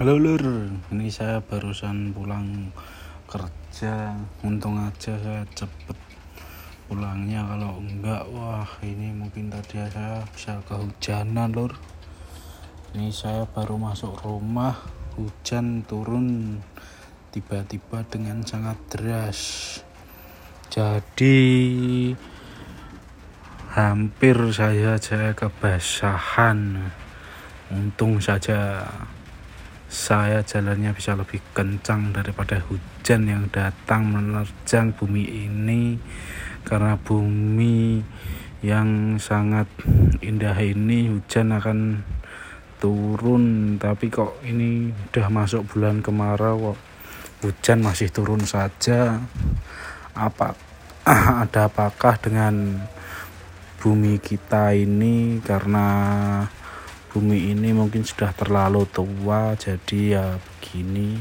Halo lur, ini saya barusan pulang kerja. Untung aja saya cepet pulangnya. Kalau enggak, wah ini mungkin tadi saya bisa kehujanan lur. Ini saya baru masuk rumah, hujan turun tiba-tiba dengan sangat deras. Jadi hampir saya saya kebasahan. Untung saja saya jalannya bisa lebih kencang daripada hujan yang datang menerjang bumi ini karena bumi yang sangat indah ini hujan akan turun. Tapi kok ini udah masuk bulan kemarau kok hujan masih turun saja? Apa ada apakah dengan bumi kita ini? Karena bumi ini mungkin sudah terlalu tua jadi ya begini